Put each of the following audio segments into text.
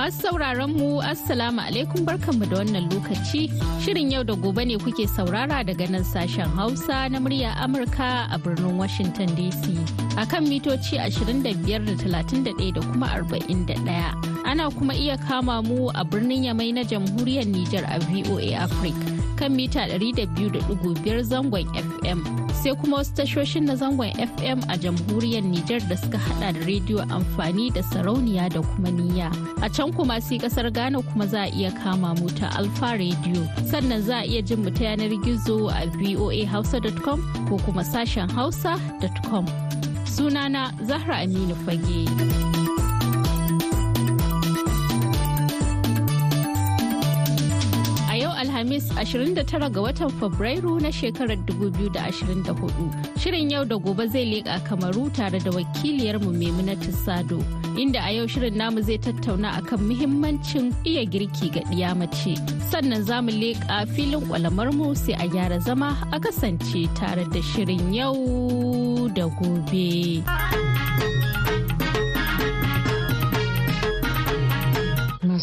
Masu sauraron mu Assalamu alaikum barkanmu da wannan lokaci. Shirin yau da gobe ne kuke saurara daga nan sashen Hausa na murya Amurka a birnin Washington DC. A kan mitoci 25 da 31 da kuma 41. Ana kuma iya kama mu a birnin Yamai na jamhuriyar Nijar a VOA Africa. kan mita 200.5 zangon FM. Sai kuma wasu tashoshin na zangon FM a jamhuriyar Nijar da suka hada da rediyo amfani da sarauniya da kuma niyya. A can kuma sai ƙasar Ghana kuma za a iya kama mu ta Alfa Radio. Sannan za a iya jin mu ta yanar gizo a voahausa.com ko kuma sashen hausa.com. Sunana Zahra Aminu Fage. Alhamis 29 ga watan Fabrairu na shekarar 2024. Shirin yau da gobe zai leƙa kamaru tare da wakiliyarmu Maimunatu Sado. Inda a yau shirin namu zai tattauna akan muhimmancin iya girki ga ɗiya mace. Sannan za mu leƙa filin mu sai a gyara zama a kasance tare da shirin yau da gobe.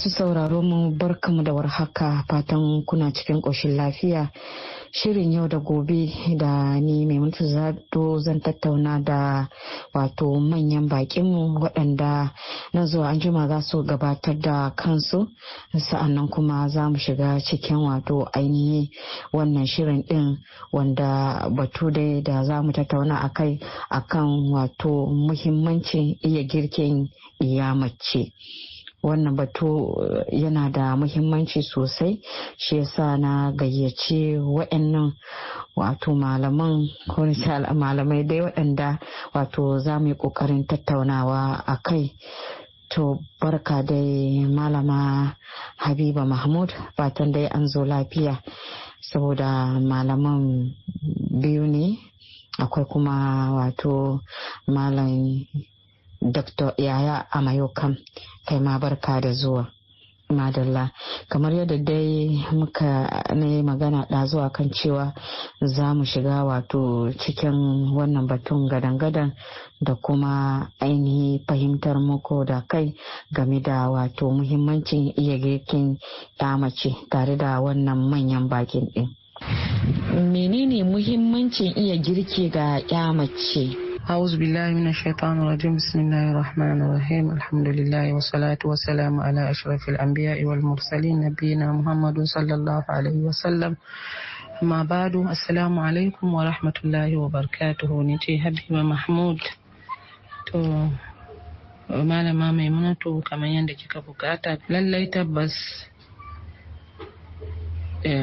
Masu sauraro mu barkamu da warhaka. Fatan kuna cikin ƙoshin lafiya. Shirin yau da gobe da ni mai mutu zato zan tattauna da wato manyan bakinmu waɗanda na zuwa an jima za su gabatar da kansu. Sa'annan kuma za mu shiga cikin wato ainihi wannan shirin ɗin wanda batu dai da za mu tattauna a kai akan wato muhimmancin iya girkin iya mace. Wannan batu eh, yana da muhimmanci sosai. Shi yasa na gayyace wa'annan wato malaman ko malamai dai waɗanda wato za mu yi ƙoƙarin tattaunawa a kai. To barka dai malama habiba mahmud. Fatan dai an zo lafiya. Saboda malaman biyu ne akwai kuma wato malam Dr. Yaya Amayokan kai ma barka da zuwa. Madalla kamar yadda dai muka na magana ɗazuwa kan cewa za mu shiga wato cikin wannan batun gadan-gadan da kuma ainihi fahimtar muku da kai game da wato muhimmancin iya girkin mace tare da wannan manyan bakin ɗin. Menene muhimmancin iya girki ga mace? أعوذ بالله من الشيطان الرجيم بسم الله الرحمن الرحيم الحمد لله والصلاة والسلام على أشرف الأنبياء والمرسلين نبينا محمد صلى الله عليه وسلم ما بعد السلام عليكم ورحمة الله وبركاته نتي حبيبة محمود to malama maimunatu kamar yadda kika bukata lallai tabbas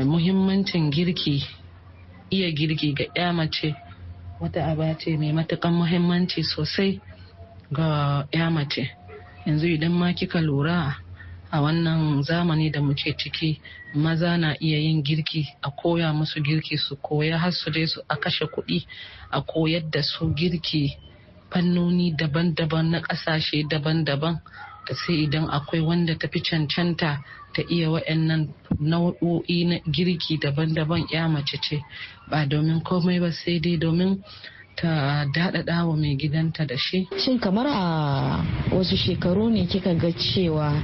muhimmancin girki iya girki ga ya mace wata aba ce mai matukan muhimmanci sosai ga ya mace. Yanzu idan ma kika lura a wannan zamani da muke ciki maza na iya yin girki a koya musu girki su koya har su su a kashe kuɗi a koyar da su girki fannoni daban-daban na ƙasashe daban-daban. da sai idan akwai wanda tafi cancanta ta iya wa'annan nau'o'i na girki daban-daban ya mace ce ba domin komai ba sai dai domin ta daɗaɗa wa mai gidanta da shi. Shin kamar a wasu shekaru ne kika ga cewa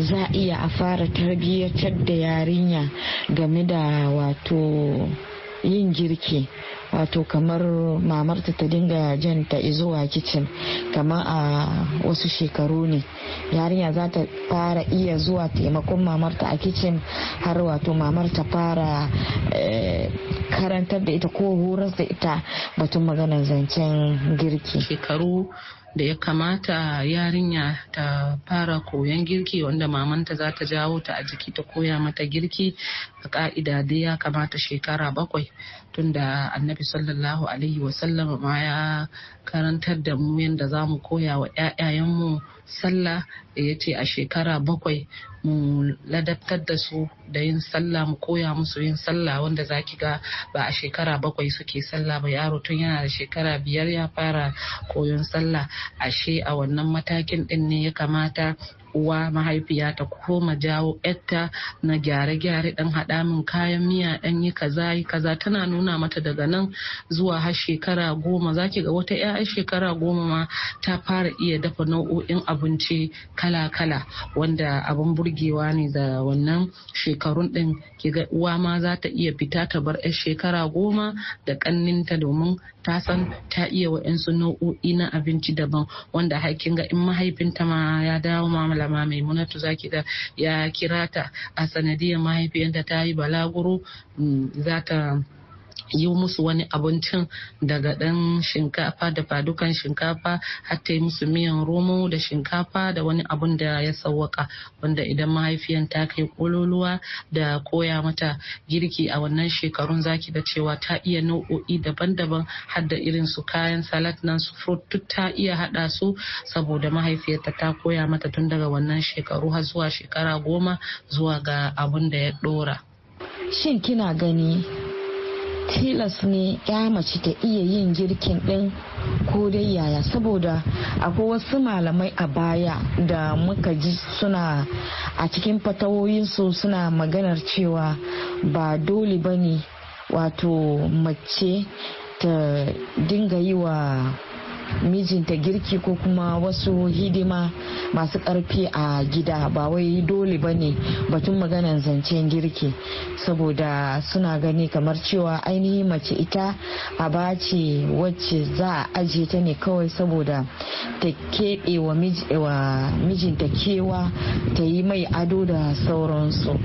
za iya a fara tarbiyyatar da yarinya game da wato yin girki wato kamar mamarta ta dinga janta zuwa kicin kamar a wasu shekaru ne. Yarinya za ta fara iya zuwa taimakon mamarta a kicin har wato mamar ta fara eh, karantar da ita ko horar da ita batun maganar zancen girki. Shekaru da ya kamata yarinya ta fara koyon girki wanda mamanta za ta jawo ta a jiki ta koya mata girki a ka'ida dai ya kamata shekara bakwai. Tunda annabi sallallahu alaihi wasallam ma ya karantar da mu yadda za mu koya wa 'ya'yayenmu sallah da ya ce a shekara bakwai mu ladabtar da su da yin sallah mu koya musu yin sallah wanda zaki ga ba a shekara bakwai suke sallah ba. Yaro tun yana da shekara biyar ya fara koyon sallah. Ashe a wannan matakin din ne ya kamata uwa mahaifiya ta koma jawo yarta na gyare-gyare dan haɗa min kayan miya dan yi kaza yi kaza. Tana nuna mata daga nan zuwa har shekara goma. Zaki ga wata 'ya shekara goma ma ta fara iya dafa nau'o'in abinci kala-kala wanda abin burgewa ne da wannan shekarun din. Ga uwa ma za ta iya fita ta bar 'yar shekara goma da kanninta domin ta san ta iya wa'yansu nau'o'i na abinci daban wanda hakin ga in mahaifinta ma ya dawo mamala malama maimunatu zaki da ya kira ta a sanadiyar mahaifiyarta ta yi balaguro za ta yi musu wani abincin daga ɗan shinkafa da fadukan shinkafa har ta yi musu miyan romo da shinkafa da wani abun da ya sawwaka wanda idan mahaifiyan ta kai kololuwa da koya mata girki a wannan shekarun zaki da cewa ta iya nau'o'i daban-daban har da irin su kayan salad nan su fruit ta iya haɗa su saboda mahaifiyarta ta koya mata tun daga wannan shekaru har zuwa shekara goma zuwa ga abun da ya ɗora. Shin kina gani tilas ne ya mace ta iya yin girkin ɗin ko dai yaya. Saboda akwai wasu malamai a baya da muka ji suna a cikin fatawoyinsu suna maganar cewa ba dole ba ne wato mace ta dinga yi wa mijinta girki ko kuma wasu hidima masu ƙarfi a gida. Ba wai dole ba ne batun maganan zancen girki saboda suna gani kamar cewa ainihin mace ita a bace wacce za a ajiye ta ne kawai saboda ta keɓe wa mijinta kewa ta yi mai ado da sauransu.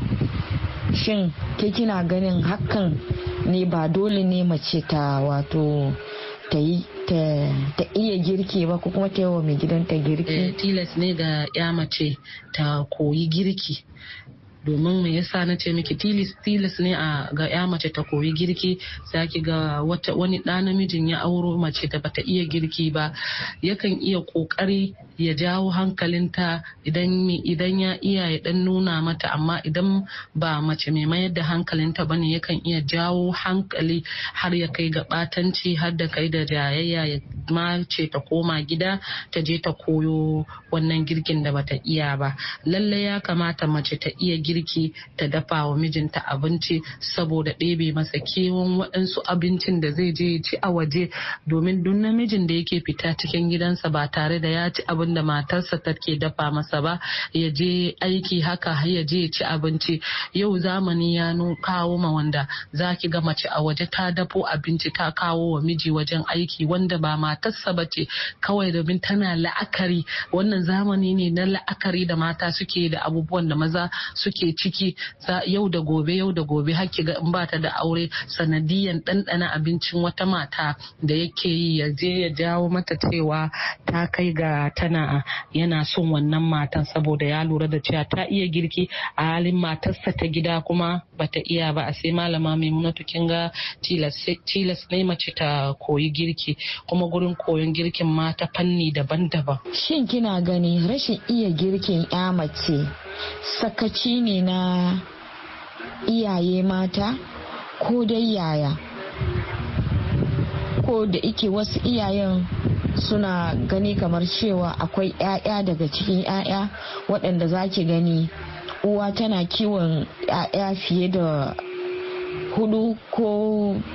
Shin ke kina ganin hakan ne ba dole ne mace ta wato ta yi ta iya girki ba ko kuma ta yawa mai gidanta girki? tilas ne ga ya mace ta koyi girki domin me yasa na ce miki tilas ne a ga ya mace ta koyi girki zaki ga wata wani ɗa namijin ya auro mace da bata iya girki ba. Yakan iya ƙoƙari ya jawo hankalinta idan idan ya iya ya dan nuna mata amma idan ba mace mai mayar da hankalinta ba ne yakan iya jawo hankali har ya kai ga batanci har da kai da jayayya ya mace ta koma gida ta je ta koyo wannan girkin da bata iya ba. Lalle ya kamata mace ta iya girki ta dafa wa mijinta abinci saboda ɗebe masa kewan waɗansu abincin da zai je ci a waje. Domin duk namijin da yake fita cikin gidansa ba tare da ya ci abin da matarsa take dafa masa ba ya je aiki haka ya je ci abinci. Yau zamani ya kawo ma wanda za ki ga mace a waje ta dafo abinci ta kawo wa miji wajen aiki wanda ba matarsa ba ce kawai domin tana la'akari. Wannan zamani ne na la'akari da mata suke da abubuwan da maza suke ciki yau da gobe yau da gobe hakki ga in ba ta da aure sanadiyan ɗanɗana abincin wata mata da yake yi ya je ya jawo mata cewa ta kai ga tana yana son wannan matan saboda ya lura da cewa ta iya girki a halin matarsa ta gida kuma bata iya ba. A sai malama maimunatu kin ga tilas ne mace ta koyi girki kuma gurin koyon girkin ma ta fanni daban-daban. Shin kina gani rashin iya girkin ya mace sakaci ne na iyaye mata ko dai yaya. Ko da ike wasu iyayen suna gani kamar cewa akwai 'ya'ya daga cikin 'ya'ya waɗanda za ki gani uwa tana kiwon 'ya'ya fiye da huɗu ko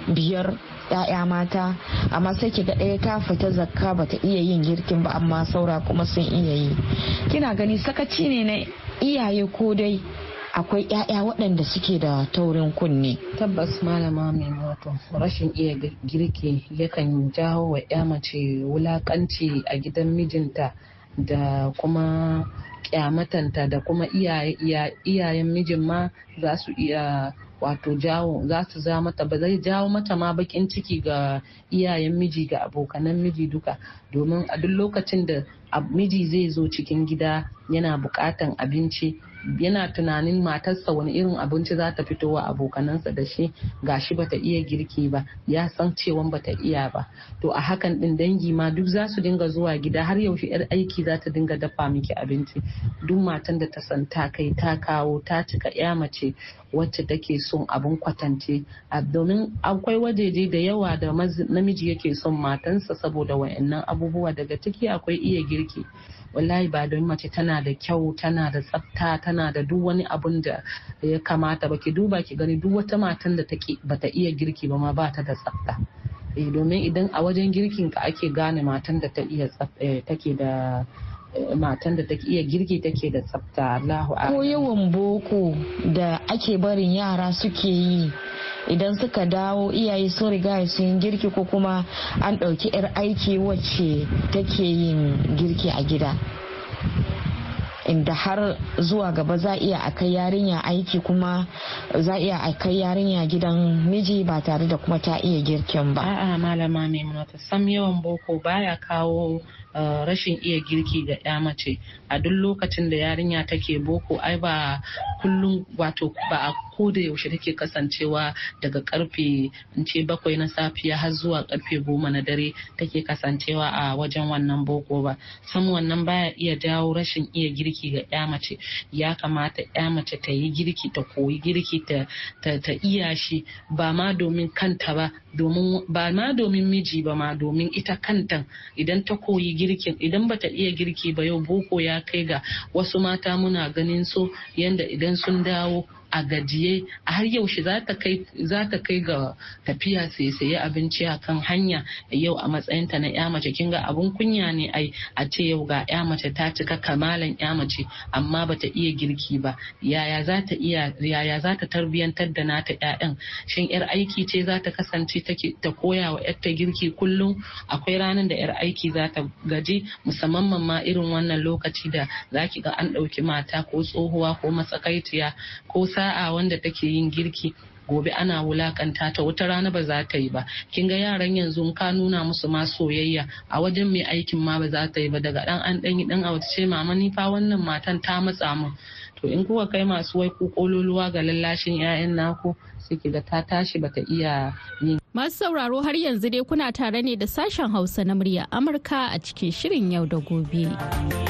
biyar ya'ya mata. Amma sai ki ga ɗaya ta fita zakka bata iya yin girkin ba amma saura kuma sun iya yi. Kina gani sakaci ne na iyaye ko dai akwai 'ya'ya waɗanda suke da taurin kunne. Tabbas malama mai wato rashin iya girki yakan jawo wa 'ya mace wulakanci a gidan mijinta da kuma kyamatanta da kuma iyayen mijin ma za su iya wato jawo za su za mata ba zai jawo mata ma bakin ciki ga iyayen miji ga abokanan miji duka. Domin a duk lokacin da miji zai zo cikin gida yana bukatan abinci yana tunanin matarsa wani irin abinci za ta fito wa abokanansa da shi gashi bata iya girki ba ya san cewan bata iya ba. To a hakan din dangi ma duk za su dinga zuwa gida har yaushe yar aiki za ta dinga dafa miki abinci. Duk matan da ta san ta kai ta kawo ta cika ya mace wacce take son abin kwatance. Domin akwai wajeje da yawa da namiji yake son matansa saboda wayannan abubuwa. Daga ciki akwai iya girki. Wallahi ba don mace tana da kyau tana da tsafta tana da duk wani abun da ya kamata ba ki duba ki gani duk wata matan da take bata iya girki ba ma ba ta da tsafta. Eh domin idan a wajen girkin ka ake gane matan da ta iya take da matan da take iya girki take da tsafta. Allahu ko yawan boko da ake barin yara suke yi idan suka dawo iyaye sun riga sun girki ko kuma an ɗauki 'yar aiki wacce take yin girki a gida? Inda har zuwa gaba za iya a kai yarinya aiki kuma za iya a kai yarinya gidan miji ba tare da kuma ta iya girkin ba. A'a malama Maimunata sam yawan boko baya kawo Uh, rashin iya girki ga ya mace a duk lokacin da yarinya take boko ai ba kullum wato ba a koda yaushe take kasancewa daga ƙarfe ce bakwai na safiya har zuwa ƙarfe goma na dare take kasancewa a wajen wannan boko ba. Sam wannan baya iya jawo rashin iya girki ga ya mace. Ya kamata ya mace ta yi girki ta koyi girki ta, ta, ta iya shi ba ma domin kanta ba domin ba ma domin miji ba ma domin ita kanta idan ta koyi girkin idan bata iya girki ba yau boko ya kai ga wasu mata muna ganin so yanda idan sun dawo a gajiye a har yaushe za ta kai ga tafiya sai sayi abinci a kan hanya. Yau a matsayinta na ya mace kin ga abun kunya ne ai a ce yau ga ya mace ta cika kamalan ya mace amma bata iya girki ba. Yaya za ta iya yaya za ta tarbiyantar da nata ƴaƴan? Shin yar aiki ce za ta kasance ta koya wa yarta girki kullum? Akwai ranar da yar aiki za ta gaji musamman ma irin wannan lokaci da zaki ga an ɗauki mata ko tsohuwa ko matsakaiciya ko sa'a wanda take yin girki gobe ana wulaƙanta ta wata rana ba za ta yi ba. Kin ga yaran yanzu ka nuna musu ma soyayya a wajen mai aikin ma ba za ta yi ba. Daga dan an dan dan a wata ce mama ni fa wannan matan ta matsa mun. To in kuka kai masu wai ku kololuwa ga lallashin 'ya'yan naku ki ga ta tashi bata iya yin Masu sauraro har yanzu dai kuna tare ne da sashen Hausa na murya Amurka a cikin shirin yau da gobe.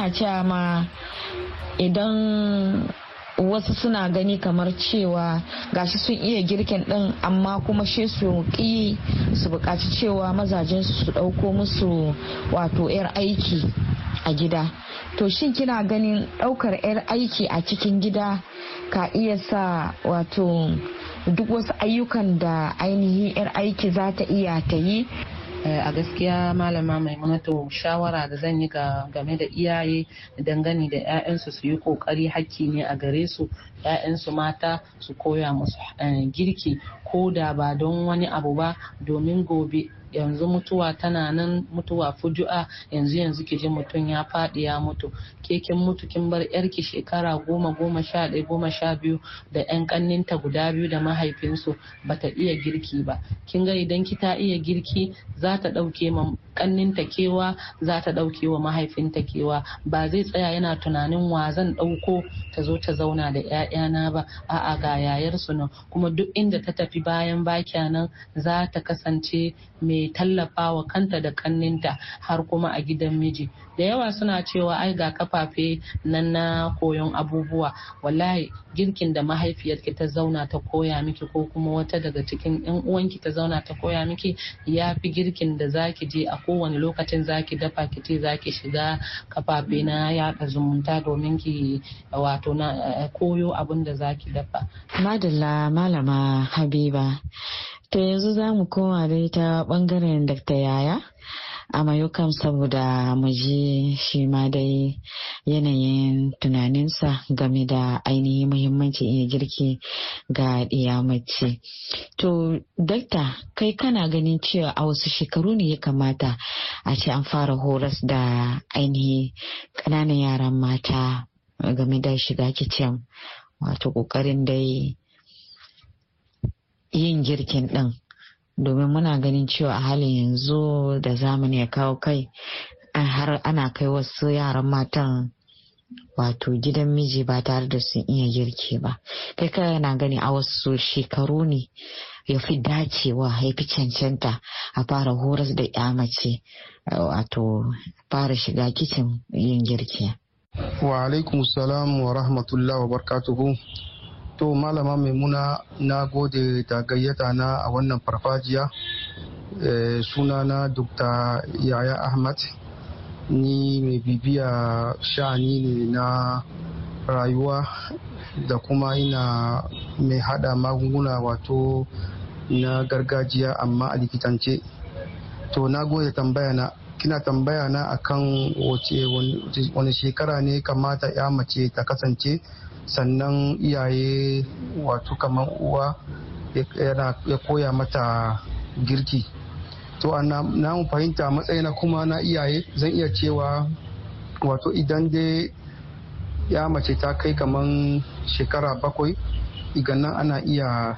Suna cewa ma idan wasu suna gani kamar cewa gashi sun iya girkin din amma kuma shi su ƙi su buƙaci cewa mazajen su ɗauko musu wato 'yar aiki a gida. To shin kina ganin ɗaukar 'yar aiki a cikin gida ka iya sa wato duk wasu ayyukan da ainihin 'yar aiki za ta iya ta yi? A gaskiya malama maimunatu shawara da zan yi game da iyaye dangane da 'ya'yansu su yi ƙoƙari hakki ne a gare su. 'Ya'yansu mata su koya musu girki ko da ba don wani abu ba domin gobe yanzu mutuwa tana nan mutuwa fuju'a yanzu yanzu ji mutum ya faɗi ya mutu. Ke kin mutu kin bar yarki shekara goma goma sha ɗaya goma sha biyu da yan ƙanninta guda biyu da mahaifinsu bata iya girki ba. Kin ga idan ki ta iya girki za ta ɗauke ma ƙanninta kewa za ta ɗauke wa mahaifinta kewa. Ba zai tsaya yana tunanin wa zan ɗauko ta zo ta zauna da 'ya'yana ba a'a ga yayarsu nan kuma duk inda ta tafi bayan bakya nan za ta kasance mai tallafawa kanta da kanninta har kuma a gidan miji. Da yawa suna cewa ai ga kafafe nan na koyon abubuwa. Wallahi girkin da mahaifiyarki ta zauna ta koya miki ko kuma wata daga cikin yan uwanki ta zauna ta koya miki ya fi girkin da zaki je a kowane lokacin zaki dafa ki ce zaki shiga kafafe na yaɗa zumunta domin ki wato na koyo abin da zaki dafa. Madalla malama habiba. To yanzu za mu koma dai ta ɓangaren Dr. yaya. A mayukan saboda mu ji shi ma dai yanayin tunaninsa game da ainihin muhimmanci iya girki ga ɗiya mace. To, dakta kai kana ganin cewa a wasu shekaru ne ya kamata a ce an fara horas da ainihin ƙananan yaran mata game da shiga kicin wato ƙoƙarin dai yin girkin ɗin. Domin muna ganin cewa a halin yanzu da zamani ya kawo kai har ana kai wasu yaran matan wato gidan miji ba tare da sun iya girki ba. Kai kai na gani a wasu shekaru ne ya fi dacewa ya fi cancanta a fara horas da ya mace wato fara shiga kicin yin girki. Wa alaikum salam wa rahmatullah wa barkatuhu to malama maimuna na gode da gayyata na a wannan farfajiya. E, sunana dr yaya ahmad. Ni mai bibiya sha'ani ne na rayuwa da kuma ina mai hada magunguna wato na gargajiya amma a likitance. To na gode tambaya na. Kina tambaya na akan wace wani shekara ne kamata ya mace ta kasance sannan iyaye wato kamar uwa ya koya mata girki. To na mu fahimta matsayina kuma na iyaye zan iya cewa wato idan dai ya mace ta kai kamar shekara bakwai nan ana iya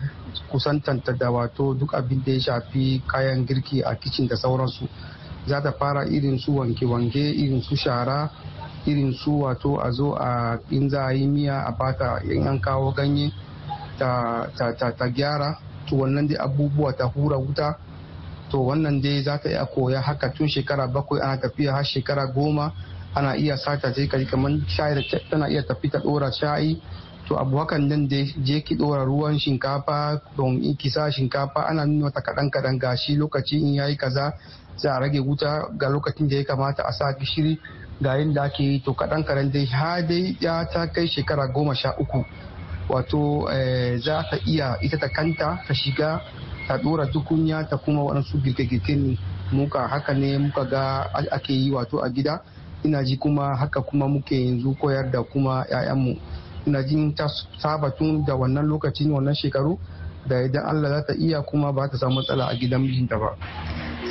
kusantanta da wato duk abin da ya shafi kayan girki a kicin da sauransu. Za ta fara irin su wanke-wanke irin su shara irin su wato a zo a in za a yi miya a bata in an kawo ganye ta, gyara to wannan dai abubuwa ta hura wuta. To wannan dai za ta iya koya haka tun shekara bakwai ana tafiya har shekara goma ana iya sata ta kai kamar shayi tana iya tafi ta dora shayi. To abu hakan nan da je ki dora ruwan shinkafa don in ki sa shinkafa ana nuna ta kadan kadan gashi lokaci in yayi kaza za a rage wuta ga lokacin da ya kamata a sa gishiri. Ga yadda ake yi. To kaɗan kaɗan dai har dai ya ta kai shekara goma sha uku. Wato za ta iya ita ta kanta ta shiga ta ɗora tukunya ta kuma waɗansu girke-girken muka haka ne muka ga ake yi wato a gida. Ina ji kuma haka kuma muke yanzu koyar da kuma 'ya'yanmu ina jin ta saba tun da wannan lokacin wannan shekaru da idan allah za ta iya kuma ba ta samu matsala a gidan mijinta ba.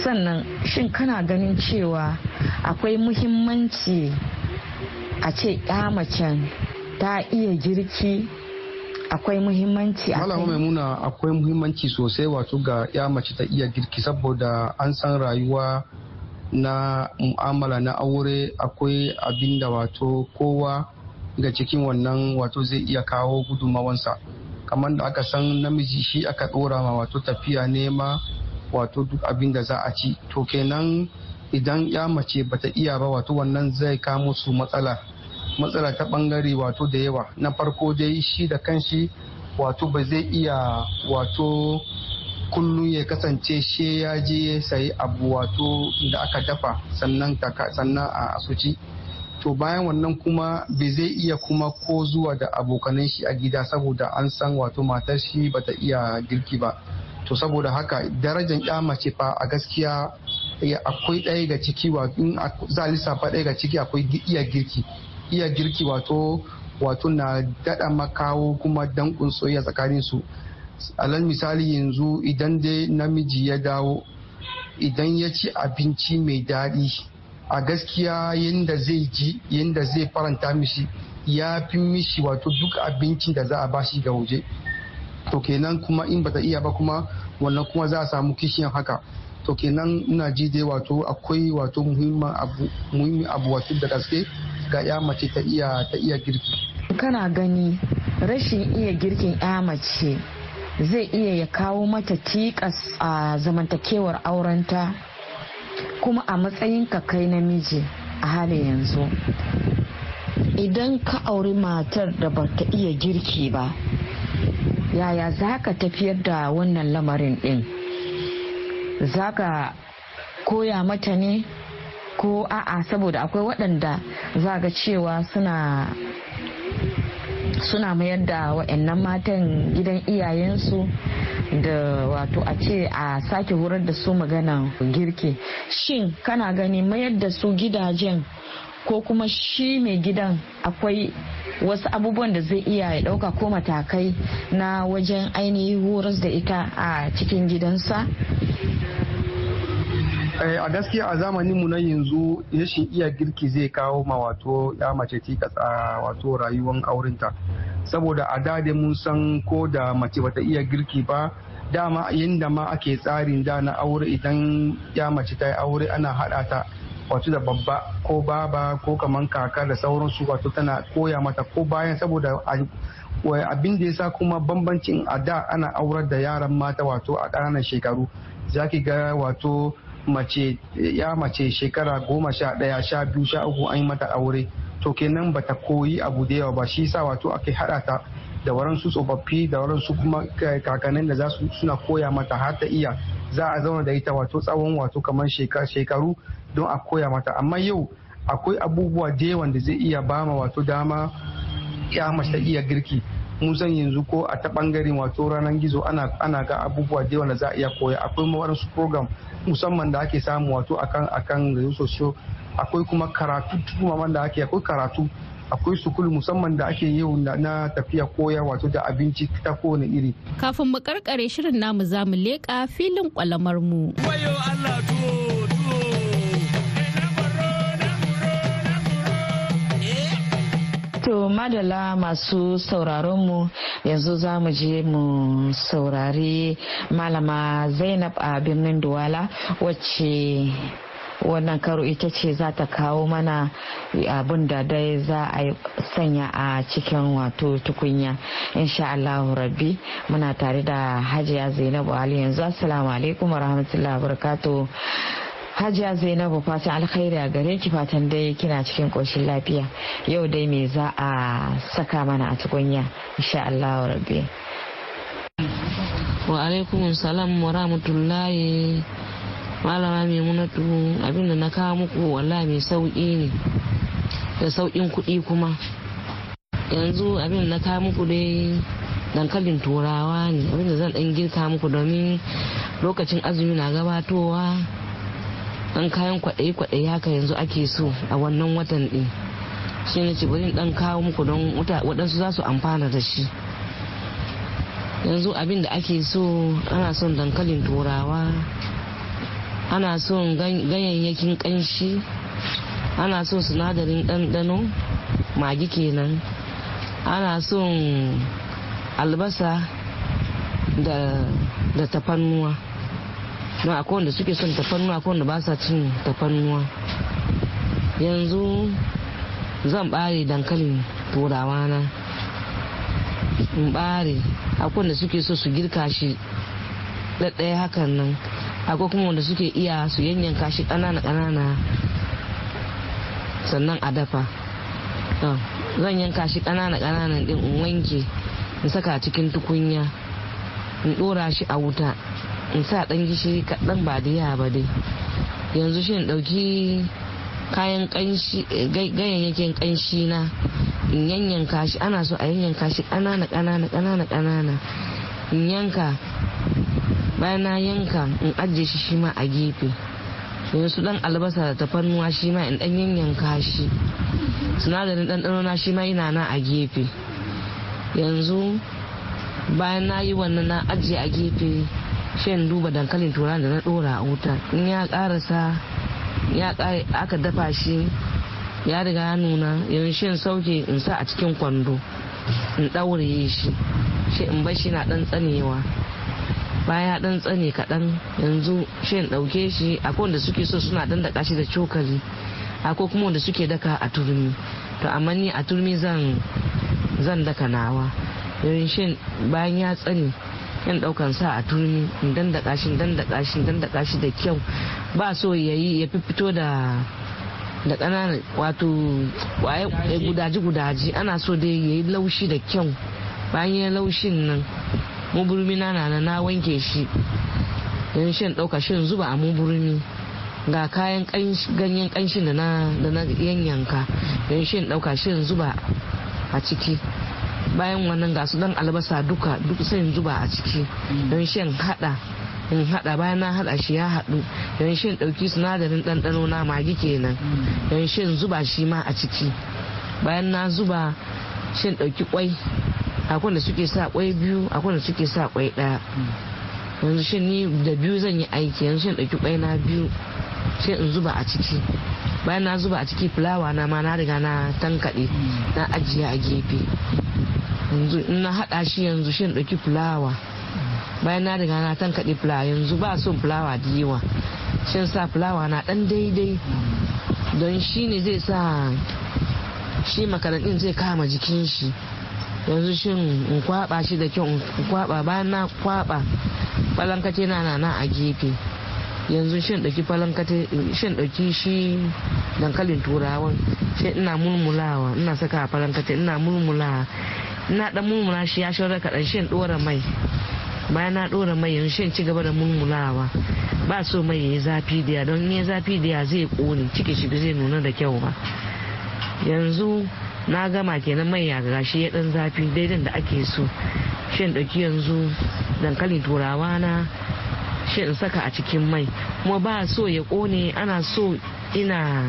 Sannan shin kana ganin cewa akwai muhimmanci a ce macen ta iya girki. Akwai muhimmanci a malama maimuna akwai muhimmanci sosai wato ga ya mace ta iya girki saboda an san rayuwa na mu'amala na aure. Akwai abin da wato kowa ga cikin wannan wato zai iya kawo gudunmawansa kamar da aka san namiji shi aka dora ma wato tafiya nema wato duk abin da za a ci. To kenan idan ya mace bata iya ba wato wannan zai kamo su matsala. Matsala ta ɓangare wato da yawa. Na farko dai shi da kanshi wato ba zai iya wato kullum ya kasance she ya je ya sayi abu wato da aka dafa sannan sannan a asuci to bayan wannan kuma bai zai iya kuma ko zuwa da abokanan shi a gida saboda an san wato matar shi bata iya girki ba. To saboda haka darajar ya mace fa a gaskiya akwai ɗaya ga ciki in za lissafa ɗaya ga ciki akwai iya girki. Iya girki wato wato na daɗa makawo kuma dankun soyayya tsakanin su. Alal misali yanzu idan dai namiji ya dawo idan ya ci abinci mai daɗi a gaskiya yadda zai ji yadda zai faranta mishi ya fi mishi wato duk abincin da za a bashi ga waje. To kenan kuma in bata iya ba kuma wannan kuma za a samu kishiyan haka. To kenan ina ji dai wato akwai wato muhimmin abu muhimmin abu wato da gaske ga ya mace ta iya ta iya girki. Kana gani rashin iya girkin ya mace zai iya ya kawo mata tikas a zamantakewar aurenta? Kuma a matsayin ka kai namiji a halin yanzu idan ka auri matar da ba ta iya girki ba yaya za ka tafiyar da wannan lamarin din za ka koya mata ne? Ko a'a saboda akwai waɗanda za ga cewa suna suna mayar da wa'annan matan gidan iyayensu da wato a ce a sake horar da su magana girki. Shin kana gani mayar da su gidajen ko kuma shi mai gidan akwai wasu abubuwan da zai iya ya ɗauka ko matakai na wajen ainihin horas da ita a cikin gidansa? A gaskiya a zamanin mu na yanzu rashin iya girki zai kawo ma wato ya mace tikas a wato rayuwar aurenta saboda a da mun san ko da mace bata iya girki ba dama yadda ma ake tsarin da na aure idan ya mace ta yi aure ana haɗa ta wato da babba ko baba ko kaman kaka da sauransu wato tana koya mata ko bayan saboda abin da ya sa kuma bambancin a da ana aurar da yaran mata wato a ƙananan shekaru. Zaki ga wato mace ya mace shekara goma sha ɗaya sha biyu sha uku an yi mata aure. To kenan bata koyi abu da yawa ba shi sa wato ake haɗa ta da waransu tsofaffi da waransu kuma kakannin da za su suna koya mata har ta iya za a zauna da ita wato tsawon wato kamar shekaru don a koya mata. Amma yau akwai abubuwa da yawan da zai iya bama wato dama ya mace iya girki. Mun san yanzu ko a ta ɓangaren wato ranar gizo ana ga abubuwa da yawan da za a iya koya. Akwai waɗansu program musamman da ake samu wato akan akan akwai kuma karatu kuma da ake akwai karatu akwai sukul musamman da ake yau na tafiya koya wato da abinci ta kowane iri. Kafin mu karkare shirin namu za mu leƙa filin kwalamar mu. To madala masu sauraronmu yanzu za mu je mu saurari malama Zainab a birnin Duwala wacce wannan karo ita ce za ta kawo mana abin da dai za a sanya a cikin wato tukunya. Insha Allah rabbi muna tare da hajiya zainabu ali yanzu. Assalamu alaikum warahmatullahi wabarakatuh hajiya zainabu fatan alkhairi a gare ki fatan dai kina cikin koshin lafiya. Yau dai me za a saka mana a tukunya? Insha Allah rabbi. Wa alaikum salam wa rahmatullahi malama maimunatu abin da na kawo muku wallahi mai sauƙi ne da sauƙin kuɗi kuma. Yanzu abin na kawo muku dai dankalin turawa ne abin da zan ɗan girka muku domin lokacin azumi na gabatowa. Ɗan kayan kwaɗayi-kwaɗayi haka yanzu ake so a wannan watan ɗin. Shi ne ce bari ɗan kawo muku don waɗansu za su amfana da shi. Yanzu abin da ake so ana son dankalin turawa. Ana son ganyayyakin kanshi ana son sinadarin ɗanɗano magi kenan. Ana son albasa da, da tafannuwa don akwai wanda suke son tafannuwa akwai wanda ba sa cin tafannuwa yanzu zan ɓare dankalin turawa na. In ɓare akwai wanda suke so su girka shi ɗaɗɗaya hakan nan. Akwai kuma wanda suke iya su yanyanka shi ƙanana ƙanana. Sannan a dafa. Zan yanka shi ƙanana ƙananan ɗin in wanke in saka cikin tukunya in ɗora shi a wuta in sa ɗan gishiri kaɗan ba da yawa ba dai. Yanzu shi in ɗauki kayan ganyayyakin ƙanshi na in yanyanka shi ana so a yanyanka shi ƙanana ƙanana ƙanana ƙanana. In yanka bayan na yanka in ajiye shi shi ma a gefe. Yanzu dan albasa da tafarnuwa shi ma in dan yanyanka shi. Sinadarin ɗanɗano na shi ma ina na a gefe. Yanzu bayan na yi wannan na ajiye a gefe shan duba dankalin tura da na dora a wuta. In ya karasa ya aka dafa shi ya riga ya nuna yanzu shan sauke in sa a cikin kwando in ɗaure shi. Shi in bar shi na ɗan tsanewa. Baya ɗan tsane kaɗan. Yanzu shi ɗauke shi. Akwai wanda suke so suna ɗan daka shi da cokali. Akwai kuma wanda suke daka a turmi. To amma ni a turmi zan zan daka nawa. Yanzu shi bayan ya tsane yan ɗaukan sa a turmi in dan daka shi dan daka shi dan daka shi da kyau. Ba so yayi ya fito da da ƙananan wato gudaji-gudaji. Ana so dai ya yi laushi da kyau. Bayan ya laushin nan muburmi na na na wanke shi. Don shan ɗauka shan zuba a muburmi ga kayan ganyen ƙanshin da na yanyanka. Don shan ɗauka shan zuba a ciki. Bayan wannan ga su dan albasa duka duk sai zuba a ciki. Don shan hada in hada bayan na hada shi ya hadu yan shin ɗauki sinadarin ɗanɗano na magi kenan. Yan shin zuba shi ma a ciki. Bayan na zuba shin ɗauki kwai akwai da suke sa kwai biyu akwai da suke sa kwai ɗaya yanzu shin ni da biyu zan yi aiki yanzu shin ɗauki kwai na biyu shin in zuba a ciki. Bayan na zuba a ciki fulawa na ma na riga na tankaɗe na ajiye a gefe. Yanzu in na hada shi yanzu shin ɗauki fulawa. Bayan na riga na tankaɗe fulawa yanzu ba son fulawa da yawa. Shin sa fulawa na ɗan daidai. Don shi ne zai sa shi makarantin zai kama jikin shi. Yanzu shin in kwaba shi da kyau in kwaba bayan na kwaba falankate na na a gefe. Yanzu shin ɗauki falankate shin ɗauki shi dankalin turawan shi ina mulmulawa ina saka a falankate ina mulmulawa. Ina ɗan mulmula shi ya shaurar kaɗan shin ɗora mai. Bayan na ɗora mai yanzu shan ci gaba da mulmulawa. Ba so mai yayi zafi da don ne zafi da zai ƙone ciki shi zai nuna da kyau ba. Yanzu na gama kenan mai ya gashi ya ɗan zafi daidan da ake so. Shan ɗauki yanzu dankalin turawa na shi in saka a cikin mai. Kuma ba so ya ƙone ana so ina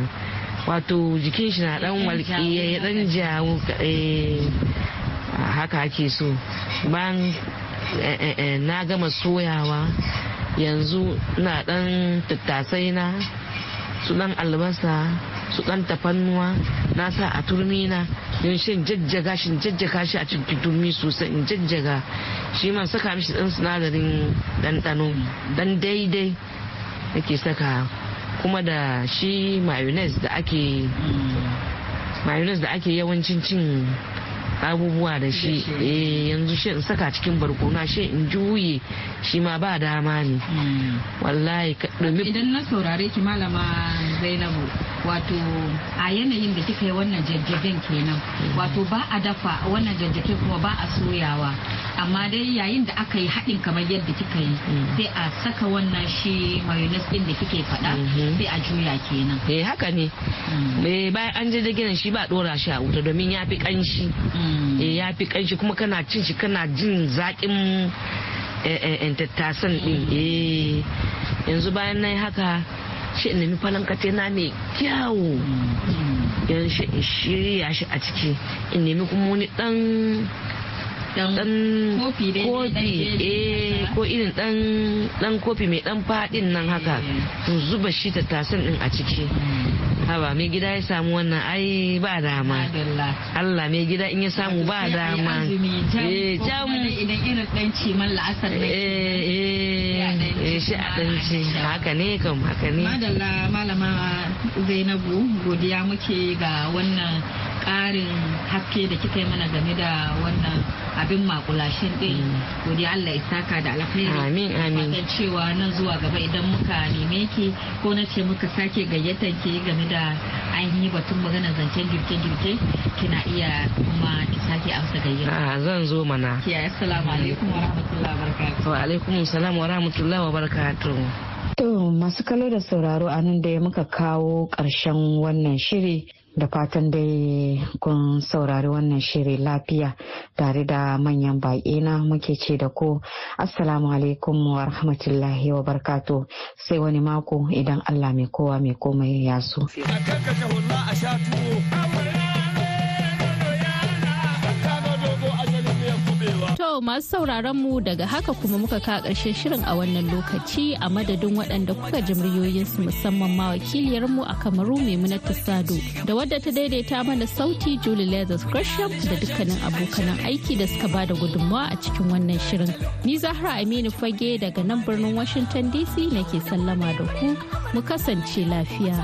wato jikin shi na ɗan walƙi ya ɗan jawo haka ake so. Bayan na gama soyawa yanzu na dan tattasai na su dan albasa su dan tafannuwa. Na sa a turmi na don shin jajjaga shi jajjaga shi a cikin turmi sosai in jajjaga. Shi man saka mishi dan sinadarin ɗanɗano dan daidai nake saka. Kuma da shi mayonnaise da ake mayonnaise da ake yawancin cin abubuwa da shi yanzu shi in saka cikin barkona shi in juye shi ma ba dama ne. Wallahi idan na saurare ki malama zainabu wato a yanayin da kika yi wannan jajjagen kenan. Wato ba a dafa wannan jajjagen kuma ba a soyawa. Amma dai yayin da aka yi haɗin kamar yadda kika yi sai a saka wannan shi mayonnaise din da kike faɗa sai a juya kenan. Eh haka ne. Bayan an jajjagen shi ba ɗora shi a wuta domin ya fi ƙanshi. Ya fi kanshi kuma kana cin shi kana jin zaƙin tattasan ɗin. Yanzu bayan na yi haka shi in nemi falankate na mai kyawu yan shi in shirya shi a ciki. In nemi kuma wani ɗan dan kofi eh ko irin dan dan kofi mai dan faɗin nan haka to zuba shi tattasan din a ciki. Haba mai gida ya samu wannan ai ba dama. Allah mai gida in ya samu ba dama. eh jam. idan irin dan ciman la'asar ne eh eh shi a dan ci. Haka ne kam haka ne. Madalla malama Zainabu godiya muke ga wannan karin haske da kika yi mana game da wannan abin makulashin din godiya Allah ya saka da alkhairi. Amin amin fatan cewa nan zuwa gaba idan muka neme ki ko na ce muka sake gayyatar ki game da ainihi batun magana zancen girke-girke kina iya kuma ki sake amsa gayyata. A zan zo mana. Ki assalamu alaikum wa rahmatullahi wa barakatuh. Wa alaikum salam wa rahmatullahi wa barakatuh. To masu kallo da sauraro a nan da muka kawo ƙarshen wannan shiri. Da fatan dai kun saurari wannan shiri lafiya tare da manyan baƙi na muke ce da ku. Assalamu alaikum wa rahmatullahi wa barkato sai wani mako idan allah mai kowa mai komai ya so. Masu sauraron mu daga haka kuma muka ka ƙarshen shirin a wannan lokaci a madadin waɗanda kuka ji muryoyinsu musamman ma wakiliyar mu a Kamaru Maimunatu Sado da wadda ta daidaita mana sauti Julie Leathers Gresham da dukkanin abokanan aiki da suka ba da gudunmawa a cikin wannan shirin. Ni Zahra Aminu Fage daga nan birnin Washington DC nake sallama da ku mu kasance lafiya.